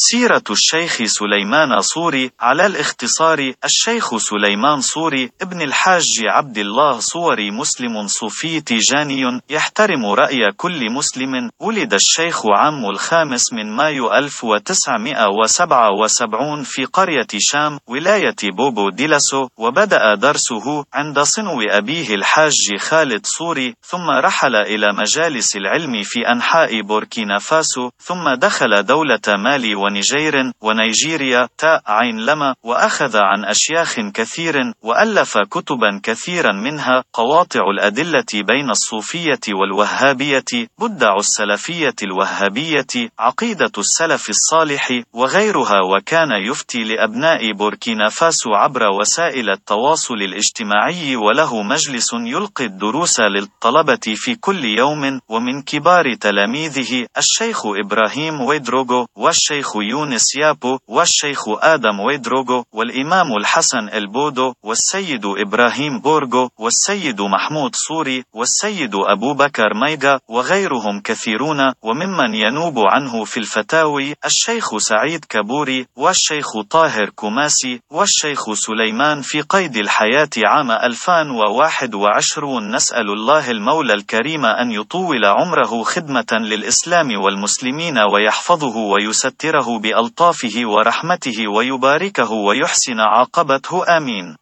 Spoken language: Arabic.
سيرة الشيخ سليمان صوري على الاختصار الشيخ سليمان صوري ابن الحاج عبد الله صوري مسلم صوفي تيجاني يحترم رأي كل مسلم. ولد الشيخ عام الخامس من مايو 1977 في قرية شام ولاية بوبو ديلاسو وبدأ درسه عند صنو أبيه الحاج خالد صوري ثم رحل إلى مجالس العلم في أنحاء بوركينا فاسو ثم دخل دولة مالي ونيجير ونيجيريا تاء عين لما وأخذ عن أشياخ كثير وألف كتبا كثيرا منها قواطع الأدلة بين الصوفية والوهابية بدع السلفية الوهابية عقيدة السلف الصالح وغيرها وكان يفتي لأبناء بوركينا فاسو عبر وسائل التواصل الاجتماعي وله مجلس يلقي الدروس للطلبة في كل يوم ومن كبار تلاميذه الشيخ إبراهيم ويدروغو والشيخ يونس يابو والشيخ آدم ويدروغو والإمام الحسن البودو والسيد إبراهيم بورغو والسيد محمود صوري والسيد أبو بكر ميغا وغيرهم كثيرون وممن ينوب عنه في الفتاوي الشيخ سعيد كبوري والشيخ طاهر كوماسي والشيخ سليمان في قيد الحياة عام 2021 نسأل الله المولى الكريم أن يطول عمره خدمة للإسلام والمسلمين ويحفظه ويستره. بألطافه ورحمته ويباركه ويحسن عاقبته. آمين.